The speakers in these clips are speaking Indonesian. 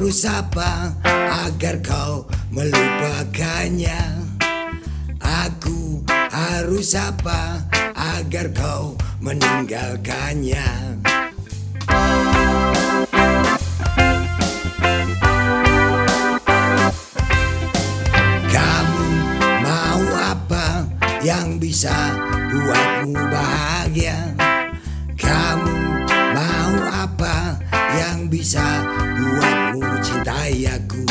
harus apa agar kau melupakannya? Aku harus apa agar kau meninggalkannya? Kamu mau apa yang bisa buatmu bahagia? Kamu mau apa yang bisa buatmu 時代役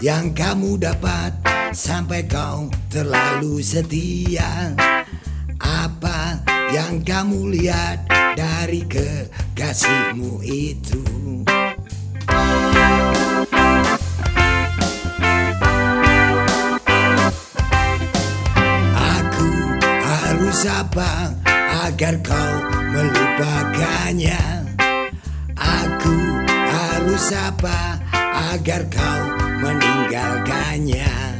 yang kamu dapat sampai kau terlalu setia? Apa yang kamu lihat dari kekasihmu itu? Aku harus apa agar kau melupakannya? Aku harus apa agar kau meninggalkannya?